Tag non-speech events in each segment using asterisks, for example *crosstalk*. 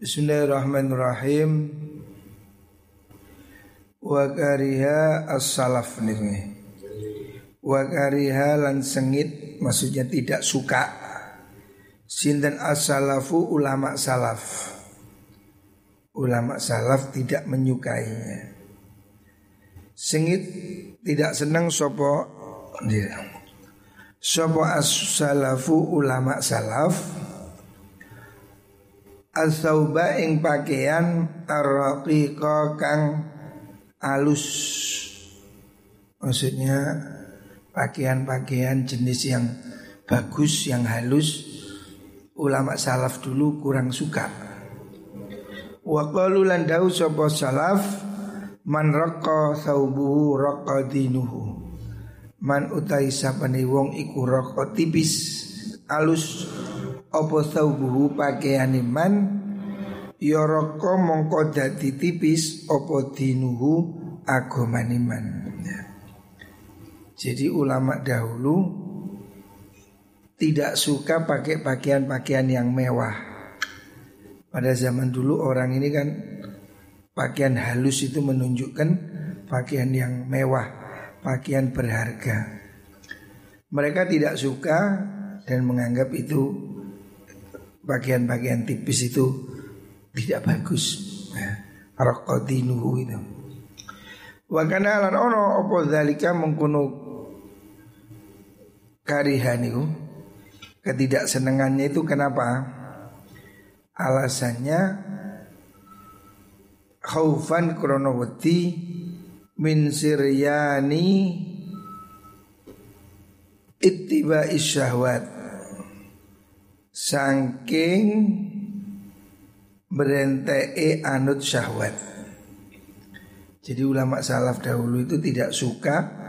Bismillahirrahmanirrahim. Wa kariha as-salaf nih. Wa kariha lan sengit maksudnya tidak suka. Sinten as-salafu ulama salaf. Ulama salaf tidak menyukainya. Sengit tidak senang sopo dia. Sopo as-salafu ulama salaf As-sauba ing pakaian arraqiqa kang alus. Maksudnya pakaian-pakaian jenis yang bagus, yang halus Ulama salaf dulu kurang suka. Wa qalu lan dawu sapa salaf man raqqa thawbuhu raqqa dinuhu. Man utai sapane wong iku raqqa tipis alus apa thawbuhu pakaian iman Yoroko ya mongko dadi tipis apa dinuhu agoman iman ya. Jadi ulama dahulu tidak suka pakai pakaian-pakaian yang mewah. Pada zaman dulu orang ini kan pakaian halus itu menunjukkan pakaian yang mewah, pakaian berharga. Mereka tidak suka dan menganggap itu bagian-bagian tipis itu tidak bagus. Ya. Itu. Wa kana lan ono apa zalika mengkono karihaniku ketidaksenengannya itu kenapa? Alasannya khaufan kronowati min siryani ittiba isyahwat Sangking berentee anut syahwat Jadi ulama salaf dahulu itu tidak suka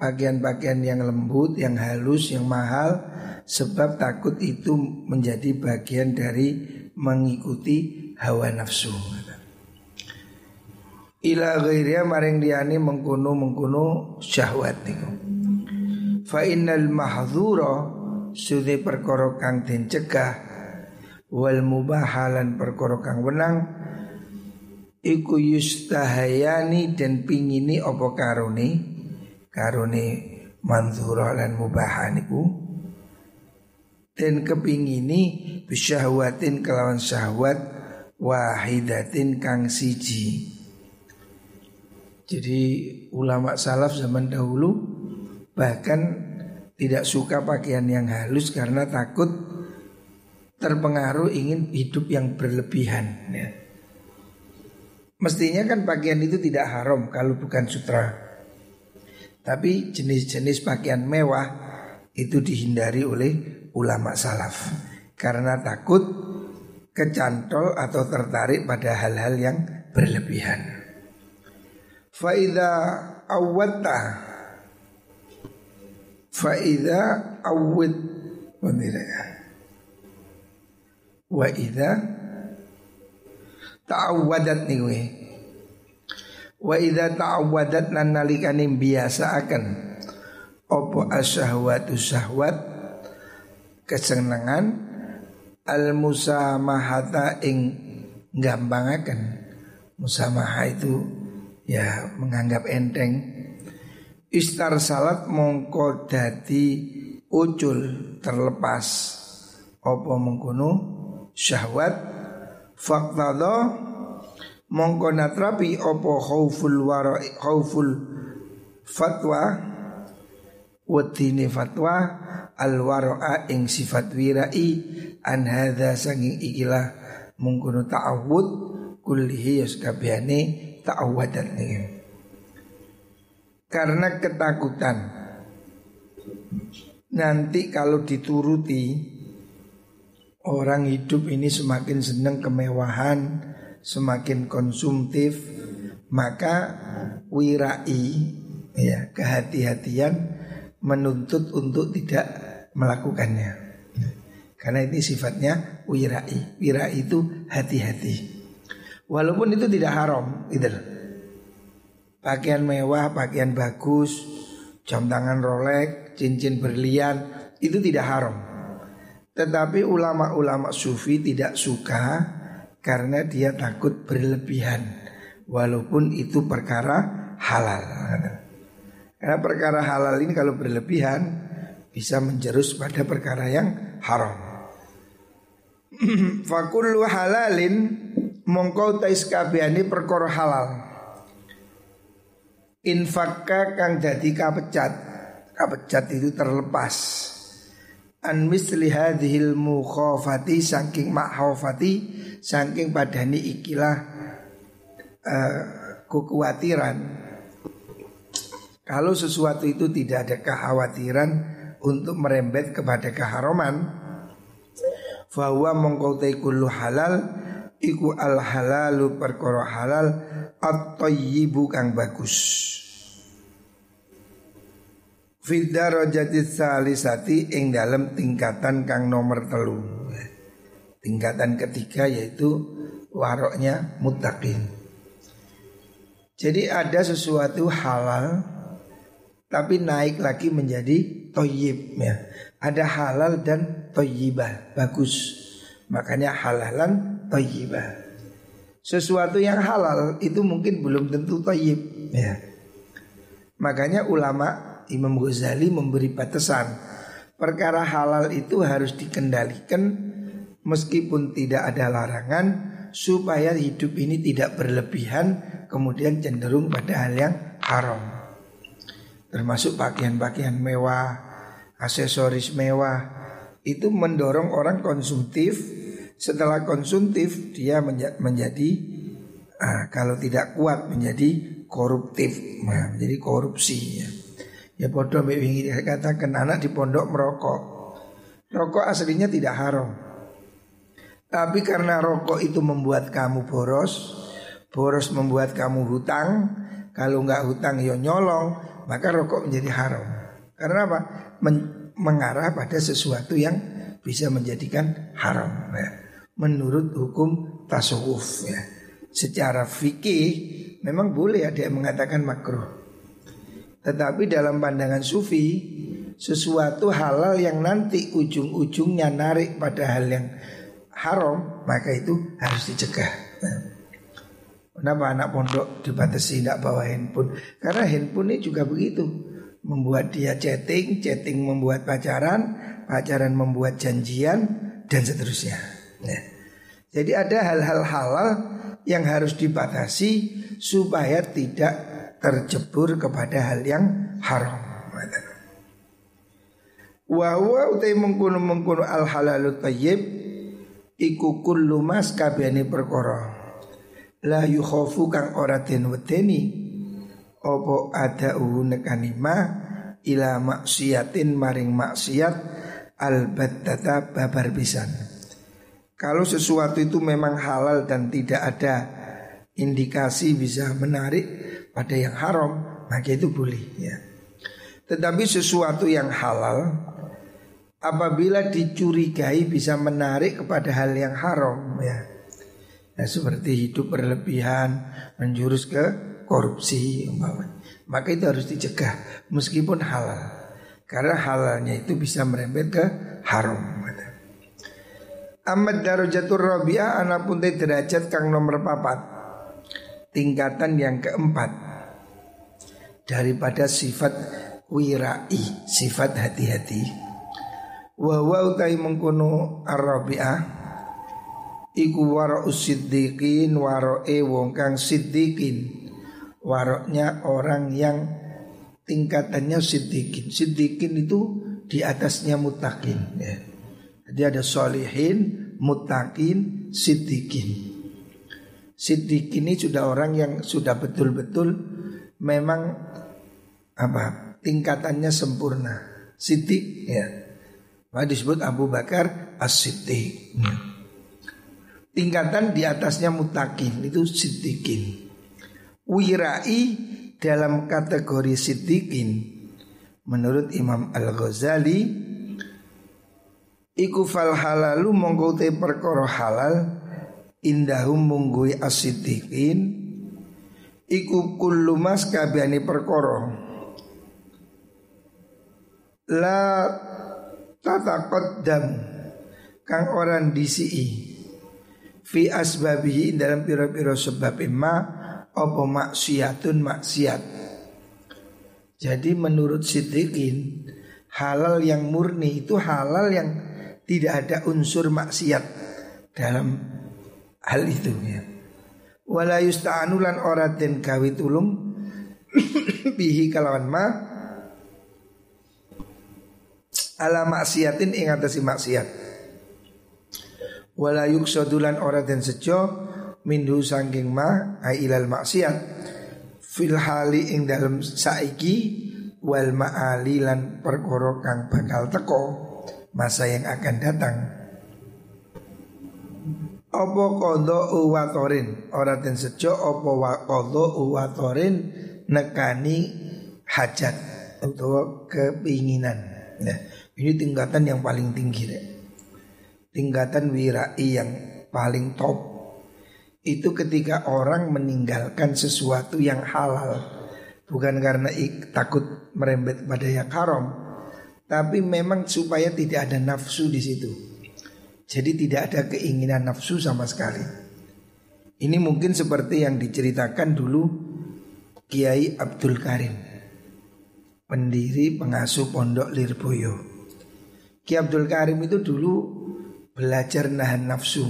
Pakaian-pakaian yang lembut, yang halus, yang mahal Sebab takut itu menjadi bagian dari mengikuti hawa nafsu Ila ghairia maring diani mengkuno mengkuno syahwat. Fa innal mahdzura sude perkara kang den cegah wal mubahalan perkara kang wenang iku yustahayani dan pingini apa karone? Karone manzura lan mubahan iku dan kepingini bisyahwatin kelawan syahwat wahidatin kang siji. Jadi ulama salaf zaman dahulu bahkan tidak suka pakaian yang halus karena takut terpengaruh ingin hidup yang berlebihan. Ya. Mestinya kan pakaian itu tidak haram kalau bukan sutra. Tapi jenis-jenis pakaian mewah itu dihindari oleh ulama salaf karena takut kecantol atau tertarik pada hal-hal yang berlebihan. Faida awwata Faida awid Wa idha Ta'awadat nih gue Wa ta'awadat nan nalikani biasa akan Opo asyahwatu syahwat Kesenangan Al musamahata ing Gampangakan Musamaha itu Ya menganggap enteng Istar salat mongko dadi ucul terlepas. Apa mengkono? Syahwat. Faqtada mongko natrapi apa khauful wara khauful fatwa? Wadine fatwa al wara'a ing sifat wirai an hadza sanging ikilah mengkono ta'awud kullihi yaskabihane ta'awadat nih karena ketakutan. Nanti kalau dituruti Orang hidup ini semakin senang kemewahan Semakin konsumtif Maka wirai ya Kehati-hatian Menuntut untuk tidak melakukannya. Karena ini sifatnya wirai. Wirai itu hati-hati. Walaupun itu tidak haram gitu pakaian mewah, pakaian bagus, jam tangan Rolex, cincin berlian itu tidak haram. Tetapi ulama-ulama sufi tidak suka karena dia takut berlebihan walaupun itu perkara halal. Karena perkara halal ini kalau berlebihan bisa menjerus pada perkara yang haram. *clears throat* Fakullu halalin mongkau tais kabehane perkara halal. Infakka kang jadi kapecat. Kapecat itu terlepas. An misli hadhil mukhafati saking makhafati saking padani ikilah uh, kekhawatiran. Kalau sesuatu itu tidak ada kekhawatiran untuk merembet kepada keharaman, bahwa mengkotai kullu halal iku al halalu perkara halal at-tayyibu kang bagus. Fil darajati salisati ing dalam tingkatan kang nomor telu. Tingkatan ketiga yaitu waroknya mutakin. Jadi ada sesuatu halal tapi naik lagi menjadi toyib ya. Ada halal dan toyibah bagus. Makanya halalan toyibah. Sesuatu yang halal itu mungkin belum tentu toyib ya. Makanya ulama Imam Ghazali memberi batasan perkara halal itu harus dikendalikan meskipun tidak ada larangan supaya hidup ini tidak berlebihan kemudian cenderung pada hal yang haram. Termasuk pakaian-pakaian mewah, aksesoris mewah itu mendorong orang konsumtif. Setelah konsumtif dia menjadi uh, kalau tidak kuat menjadi koruptif, nah, menjadi korupsi ya. Ya bodoh wingi katakan anak di pondok merokok. Rokok aslinya tidak haram. Tapi karena rokok itu membuat kamu boros, boros membuat kamu hutang, kalau nggak hutang ya nyolong, maka rokok menjadi haram. Karena apa? Men mengarah pada sesuatu yang bisa menjadikan haram. Ya. Menurut hukum tasawuf ya. Secara fikih memang boleh ada yang mengatakan makruh. Tetapi dalam pandangan sufi sesuatu halal yang nanti ujung-ujungnya narik pada hal yang haram maka itu harus dicegah. Nah, kenapa anak pondok dibatasi tidak bawa handphone? Karena handphone ini juga begitu, membuat dia chatting, chatting membuat pacaran, pacaran membuat janjian dan seterusnya. Nah, jadi ada hal-hal halal yang harus dibatasi supaya tidak terjebur kepada hal yang haram. Wa huwa utai mengkuno mengkuno al halalu tayyib iku kullu mas kabehane perkara. La yukhafu kang ora den wedeni apa ada nekani ma ila maksiatin maring maksiat albattata babar pisan kalau sesuatu itu memang halal dan tidak ada indikasi bisa menarik pada yang haram maka itu boleh ya tetapi sesuatu yang halal apabila dicurigai bisa menarik kepada hal yang haram ya. Nah, seperti hidup berlebihan menjurus ke korupsi. Maka itu harus dicegah meskipun halal. Karena halalnya itu bisa merembet ke haram. Ahmad darajatur rabi'ah anak pun derajat kang nomor papat. Tingkatan yang keempat. Daripada sifat wirai Sifat hati-hati. Wa wa utai mengkono arabiah iku waro siddiqin e wong kang siddiqin. Waroknya orang yang tingkatannya siddiqin. Siddiqin itu di atasnya mutakin ya. Jadi ada solihin mutakin siddiqin siddiqin ini sudah orang yang sudah betul-betul memang apa tingkatannya sempurna siddiq ya maka disebut Abu Bakar As-Siddiq. Ya. Tingkatan di atasnya mutakin itu siddiqin. Wirai dalam kategori siddiqin menurut Imam Al-Ghazali iku fal halalu mongko te perkara halal. Indahum munggui as-siddiqin. Iku kullu mas kabehane perkara. La tata qaddam kang orang disi fi asbabihi dalam piro-piro sebab ma apa maksiatun maksiat. Jadi menurut Siddiqin halal yang murni itu halal yang tidak ada unsur maksiat dalam hal itu ya. Wala yusta'anulan ora den gawe tulung *coughs* bihi kalawan ma ala maksiatin ing atase maksiat wala yuksadulan ora den sejo minhu sangking ma ilal maksiat fil hali ing dalam saiki wal ma'ali lan perkara kang bakal teko masa yang akan datang. Apa kodo uwatorin ora den sejo apa kodo uwatorin nekani hajat atau keinginan nah, ini tingkatan yang paling tinggi deh tingkatan wirai yang paling top. Itu ketika orang meninggalkan sesuatu yang halal. Bukan karena ik, takut merembet pada yang haram tapi memang supaya tidak ada nafsu di situ jadi tidak ada keinginan nafsu sama sekali ini mungkin seperti yang diceritakan dulu Kiai Abdul Karim pendiri pengasuh pondok Lirboyo Kiai Abdul Karim itu dulu belajar nahan nafsu.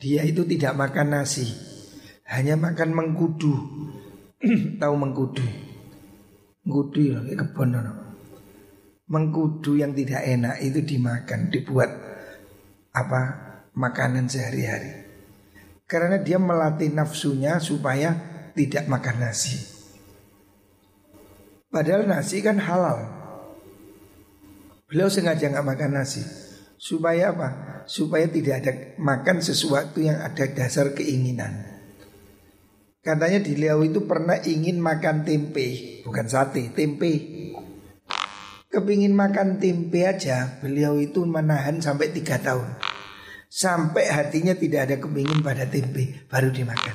Dia itu tidak makan nasi, hanya makan mengkudu. *clears throat* Tahu mengkudu? Mengkudu ya, kebon no. Mengkudu yang tidak enak itu dimakan, dibuat apa makanan sehari-hari. Karena dia melatih nafsunya supaya tidak makan nasi. Padahal nasi kan halal. Beliau sengaja nggak makan nasi. Supaya apa? Supaya tidak ada makan sesuatu yang ada dasar keinginan. Katanya di Liau itu pernah ingin makan tempe, bukan sate, tempe. Kepingin makan tempe aja, beliau itu menahan sampai tiga tahun. Sampai hatinya tidak ada kepingin pada tempe, baru dimakan.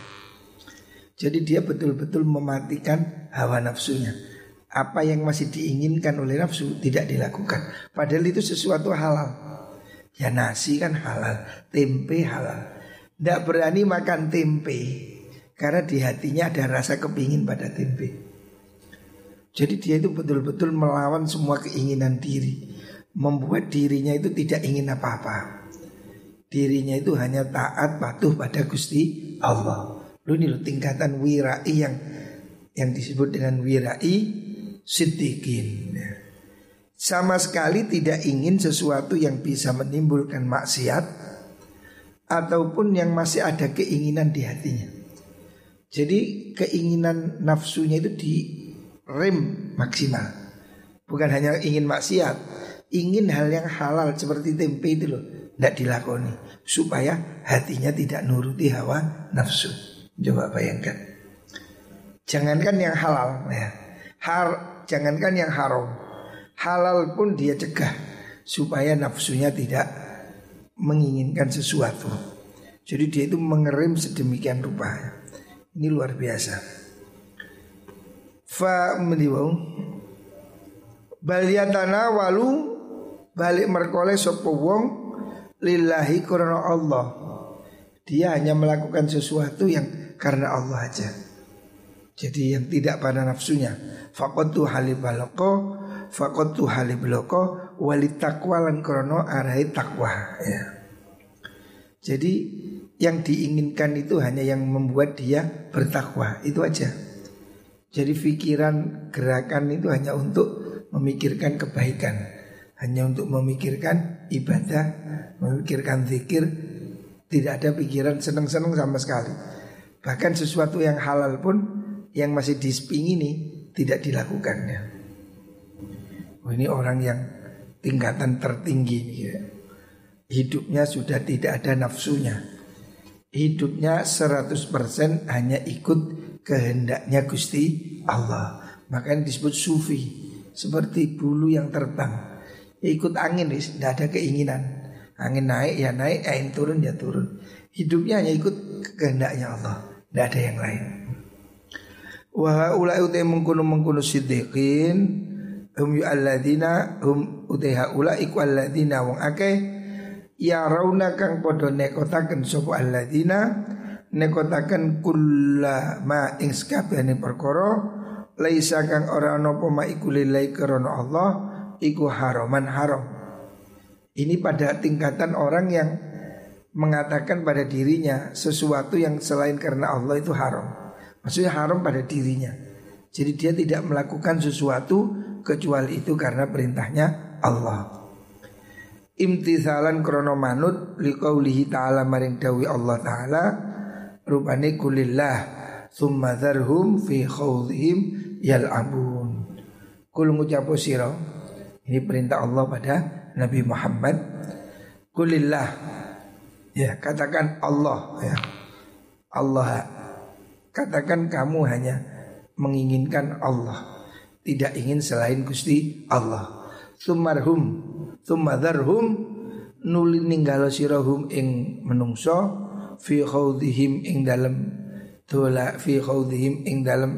Jadi dia betul-betul mematikan hawa nafsunya. Apa yang masih diinginkan oleh nafsu tidak dilakukan. Padahal itu sesuatu halal. Ya nasi kan halal, tempe halal. Tidak berani makan tempe karena di hatinya ada rasa kepingin pada tempe. Jadi dia itu betul-betul melawan semua keinginan diri, membuat dirinya itu tidak ingin apa-apa. Dirinya itu hanya taat patuh pada Gusti Allah. Lu ini tingkatan wirai yang yang disebut dengan wirai siddiqin. Sama sekali tidak ingin sesuatu yang bisa menimbulkan maksiat ataupun yang masih ada keinginan di hatinya. Jadi keinginan nafsunya itu di rem maksimal. Bukan hanya ingin maksiat, ingin hal yang halal seperti tempe itu loh, tidak dilakoni supaya hatinya tidak nuruti hawa nafsu. Coba bayangkan. Jangankan yang halal ya. Har, jangankan yang haram halal pun dia cegah supaya nafsunya tidak menginginkan sesuatu. Jadi dia itu mengerim sedemikian rupa. Ini luar biasa. Fa mendiwau baliyatana walu balik merkole sopo wong lillahi karena Allah. Dia hanya melakukan sesuatu yang karena Allah aja. Jadi yang tidak pada nafsunya. Fakotu halibaloko fakotu halibloko wali takwa lan krono arai takwa ya. Jadi yang diinginkan itu hanya yang membuat dia bertakwa itu aja. Jadi pikiran gerakan itu hanya untuk memikirkan kebaikan, hanya untuk memikirkan ibadah, memikirkan zikir, tidak ada pikiran seneng-seneng sama sekali. Bahkan sesuatu yang halal pun yang masih ini tidak dilakukannya. Oh, ini orang yang tingkatan tertinggi ya. Hidupnya sudah tidak ada nafsunya Hidupnya 100% hanya ikut kehendaknya Gusti Allah. Makanya disebut sufi Seperti bulu yang terbang. Ikut angin, tidak ada keinginan. Angin naik ya naik, angin turun ya turun. Hidupnya hanya ikut kehendaknya Allah Tidak ada yang lain. Wah ulai utai mengkuno mengkuno siddiqin hum yu alladzina hum uteha ula iku alladzina wong akeh ya rauna kang podo nekotaken sopo alladzina nekotaken kulla ma ing sakabehane perkara laisa kang ora ana apa ma iku Allah iku haraman haram. Ini pada tingkatan orang yang mengatakan pada dirinya sesuatu yang selain karena Allah itu haram. Maksudnya haram pada dirinya. Jadi dia tidak melakukan sesuatu kecuali itu karena perintahnya Allah imtithalan krono manut liqaulihi ta'ala maring dawi Allah ta'ala rupane kulillah thumma dharhum fi khawdhim yal'abun. Kul ngucapo sira ini perintah Allah pada Nabi Muhammad. Kulillah ya katakan Allah ya. Allah katakan kamu hanya menginginkan Allah tidak ingin selain Gusti Allah. Sumarhum Tumadharhum nuli ninggalo sirahum ing menungso fi khawdihim ing dalem. Dola fi khawdihim ing dalem.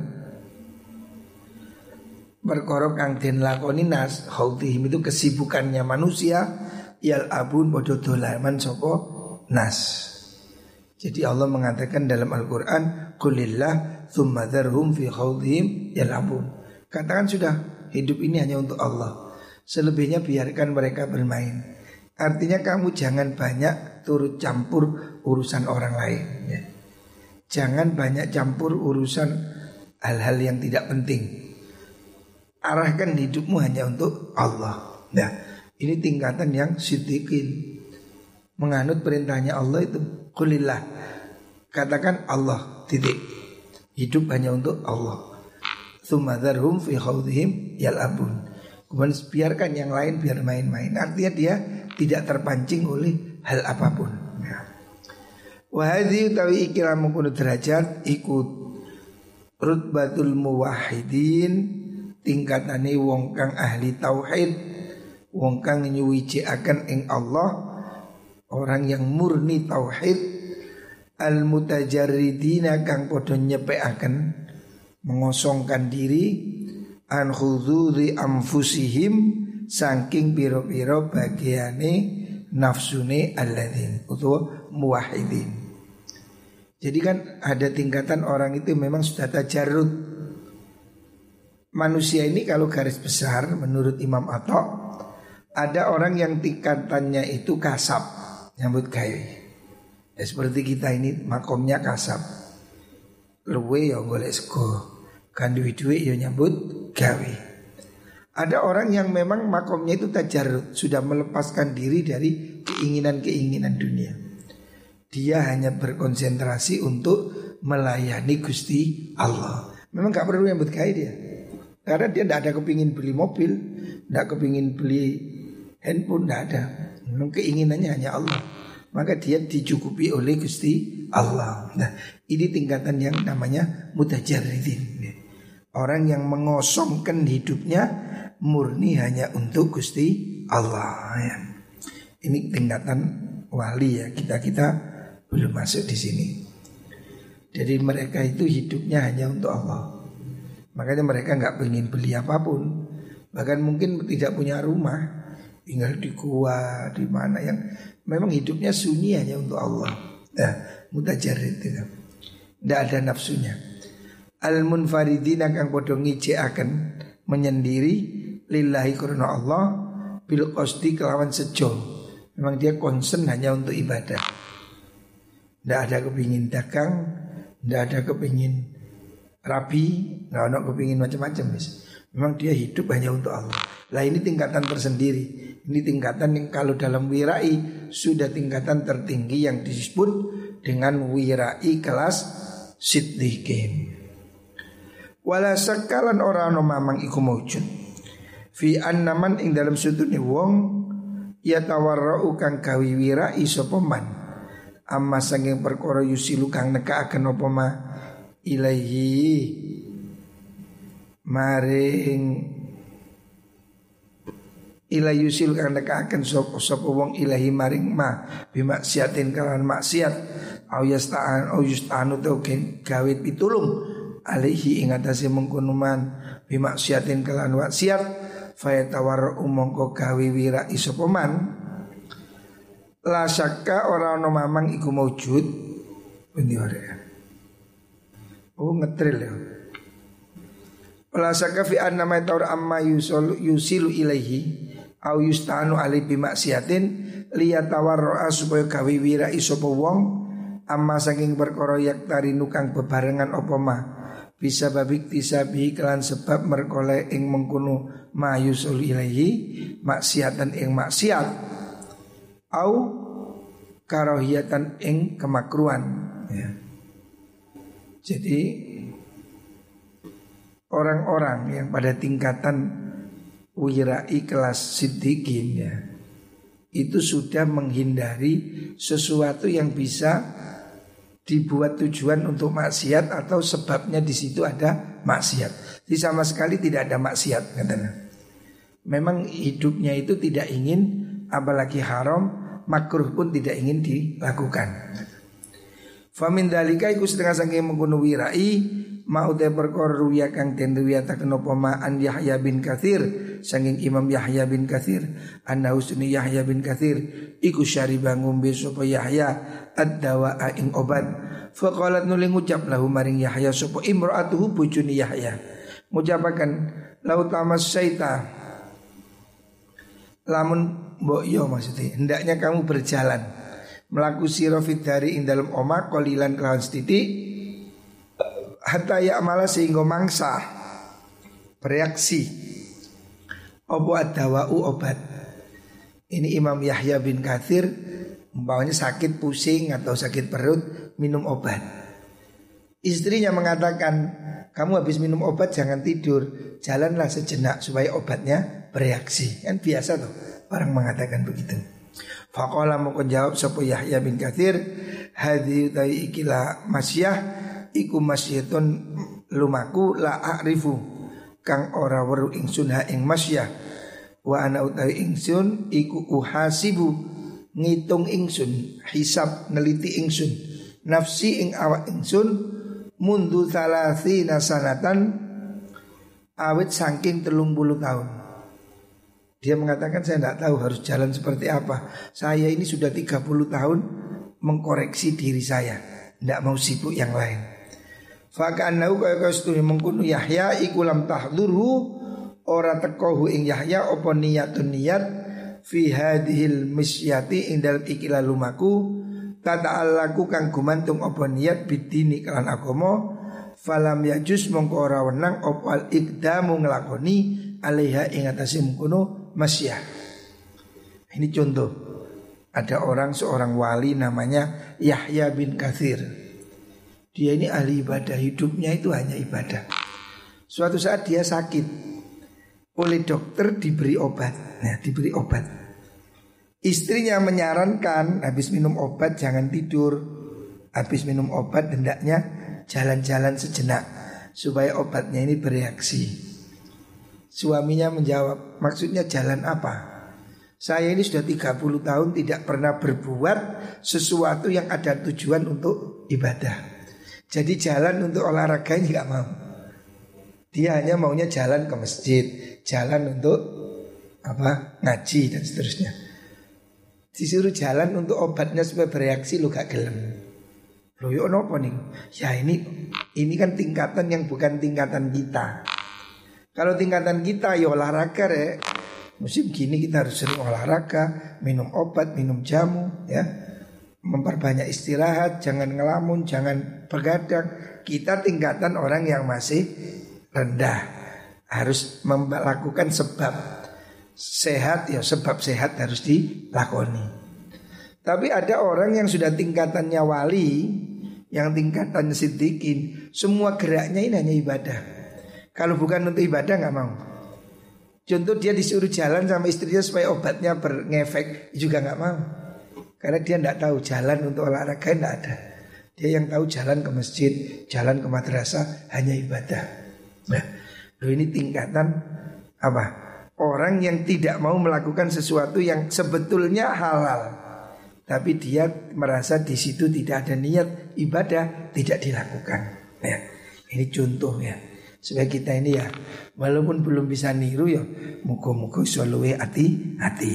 Perkara kang den lakoni nas khawdihim itu kesibukannya manusia yal abun bodoh dolaman sapa nas. Jadi Allah mengatakan dalam Al-Quran Kulillah thumma dharhum fi khawdihim yalabun Katakan sudah hidup ini hanya untuk Allah. Selebihnya biarkan mereka bermain. Artinya kamu jangan banyak turut campur urusan orang lain. Ya. Jangan banyak campur urusan hal-hal yang tidak penting. Arahkan hidupmu hanya untuk Allah. Nah, ini tingkatan yang sidikin. Menganut perintahnya Allah itu kulillah. Katakan Allah titik. Hidup hanya untuk Allah. Thumadharhum fi khawdihim yal'abun. Kemudian biarkan yang lain biar main-main. Artinya dia tidak terpancing oleh hal apa pun. Ya. Wahadi utawi ikilah mengkuno derajat ikut rutbatul muwahidin tingkatane wong kang ahli tauhid wong kang nyuwiji akan ing Allah orang yang murni tauhid al mutajarridina kang padha akan mengosongkan diri an khuduri amfusihim saking piro-piro bagiane nafsune alladzin utawa muwahhidin. Jadi kan ada tingkatan orang itu memang sudah tajarud. Manusia ini kalau garis besar menurut Imam Atok ada orang yang tingkatannya itu kasab nyambut gawe. Ya, seperti kita ini makomnya kasab. Luwe ya golek sego. Kan duit-duit ya nyambut gawe. Ada orang yang memang makomnya itu tajar sudah melepaskan diri dari keinginan-keinginan dunia. Dia hanya berkonsentrasi untuk melayani Gusti Allah. Memang gak perlu nyambut gawe dia. Karena dia tidak ada kepingin beli mobil, tidak kepingin beli handphone, tidak ada. Memang keinginannya hanya Allah. Maka dia dicukupi oleh Gusti Allah. Nah, ini tingkatan yang namanya mutajarridin. Orang yang mengosongkan hidupnya murni hanya untuk Gusti Allah ya. Ini tingkatan wali ya kita kita belum masuk di sini. Jadi mereka itu hidupnya hanya untuk Allah. Makanya mereka nggak ingin beli apa pun, bahkan mungkin tidak punya rumah, tinggal di gua di mana yang memang hidupnya sunyi hanya untuk Allah. Nah, mutajarid itu. Tidak ada nafsunya al munfaridina kang padha akan menyendiri lillahi karena Allah bil qasdi kelawan sejo. Memang dia concern hanya untuk ibadah. Tidak ada kepingin dagang, tidak ada kepingin rapi, nggak ada kepingin macam-macam. Memang dia hidup hanya untuk Allah. Lah ini tingkatan tersendiri. Ini tingkatan yang kalau dalam wirai sudah tingkatan tertinggi yang disebut dengan wirai kelas siddiqin. Wala sakalan ora ana mamang iku. Fi annaman ing dalam sudutne wong ya tawarrau kang kawiwira sapa man. Amma sanging perkara yusilu kang nekakaken apa ma? Ilaihi. Maring ila yusil kang nekakaken sapa sapa wong ilahi maring ma? Bimaksiatin kalan maksiat. Au yasta'an au yusta'anu tau gawe pitulung alaihi ingatasi mengkunuman bimaksiatin kelan waksiat fayatawar umongko gawi wira isopoman La syakka orang no mamang iku maujud Ini ya Oh ngetril ya. La syakka fi anna ma taur amma yusol, yusilu ilaihi Au yustanu ali bimaksiatin Liyatawarro'a supaya gawe wira isopo wong Amma saking perkara yak tarinu kang bebarengan opo ma bisa babik tisabi kelan sebab merkole ing mengkunu ma yusul ilaihi maksiatan ing maksiat au karohiyatan ing kemakruan ya. Jadi orang-orang yang pada tingkatan wirai kelas siddiqin ya itu sudah menghindari sesuatu yang bisa dibuat tujuan untuk maksiat atau sebabnya di situ ada maksiat. Jadi sama sekali tidak ada maksiat katanya. Memang hidupnya itu tidak ingin apalagi haram makruh pun tidak ingin dilakukan. Famin dalika iku setengah saking mengkono wirai mau te perkara ruya kang den riwayataken apa ma an Yahya bin Katsir saking Imam Yahya bin Katsir anna usni Yahya bin Katsir iku syariba ngombe sapa Yahya ad-dawa ing obat. Faqalat nuli ngucap lahu maring Yahya sapa imraatuhu bojone Yahya. Ngucapaken lau tamas saita. Lamun mbok yo maksudnya hendaknya kamu berjalan melaku sirofit dari ing dalam oma kolilan kelawan setitik hatta ya malah sehingga mangsa. Bereaksi. Obo adawau obat? Ini Imam Yahya bin Kathir umpamanya sakit pusing atau sakit perut minum obat. Istrinya mengatakan kamu habis minum obat jangan tidur. Jalanlah sejenak supaya obatnya bereaksi. Kan biasa tuh Orang mengatakan begitu. Fakola mau jawab sopo Yahya bin Kathir Hadi utai ikilah masyah Iku masyitun lumaku la a'rifu Kang ora weru ingsun ha ing masyah Wa ana utai ingsun Iku uhasibu Ngitung ingsun Hisab neliti ingsun Nafsi ing awak ingsun Mundu thalathi nasanatan Awit saking telung bulu tahun dia mengatakan saya tidak tahu harus jalan seperti apa. Saya ini sudah 30 tahun mengkoreksi diri saya. Tidak mau sibuk yang lain. Faka'annahu kaya kaya setuni mengkunu Yahya ikulam tahdurhu Ora tekohu ing Yahya opo niyatun niyat Fi hadhil misyati ing dalam ikilah lumaku Tata alaku kang gumantung opo niyat bidini kalan agomo Falam yajus mongko ora wenang opo al ikdamu ngelakoni Alaiha ing atasi mengkunu masyah. Ini contoh. Ada orang seorang wali namanya Yahya bin Kathir. Dia ini ahli ibadah, hidupnya itu hanya ibadah. Suatu saat dia sakit. Oleh dokter diberi obat. Nah, diberi obat. Istrinya menyarankan habis minum obat jangan tidur. Habis minum obat hendaknya jalan-jalan sejenak supaya obatnya ini bereaksi. Suaminya menjawab, maksudnya jalan apa? Saya ini sudah 30 tahun tidak pernah berbuat sesuatu yang ada tujuan untuk ibadah. Jadi jalan untuk olahraga ini gak mau. Dia hanya maunya jalan ke masjid, jalan untuk apa ngaji dan seterusnya. Disuruh jalan untuk obatnya supaya bereaksi lu gak gelem. Loh yuk nopo? Ya ini ini kan tingkatan yang bukan tingkatan kita. Kalau tingkatan kita ya olahraga ya. Musim gini kita harus sering olahraga, minum obat, minum jamu ya. Memperbanyak istirahat, jangan ngelamun, jangan begadang. Kita tingkatan orang yang masih rendah. Harus melakukan sebab sehat ya sebab sehat harus dilakoni. Tapi ada orang yang sudah tingkatannya wali, yang tingkatan sidikin, semua geraknya ini hanya ibadah. Kalau bukan untuk ibadah nggak mau. Contoh dia disuruh jalan sama istrinya supaya obatnya berngefek juga nggak mau. Karena dia nggak tahu jalan untuk olahraga nggak ada. Dia yang tahu jalan ke masjid, jalan ke madrasah hanya ibadah. Nah, lo ini tingkatan apa? Orang yang tidak mau melakukan sesuatu yang sebetulnya halal, tapi dia merasa di situ tidak ada niat ibadah, tidak dilakukan. Ya, ini contohnya supaya kita ini ya walaupun belum bisa niru ya muka-muka selalu hati hati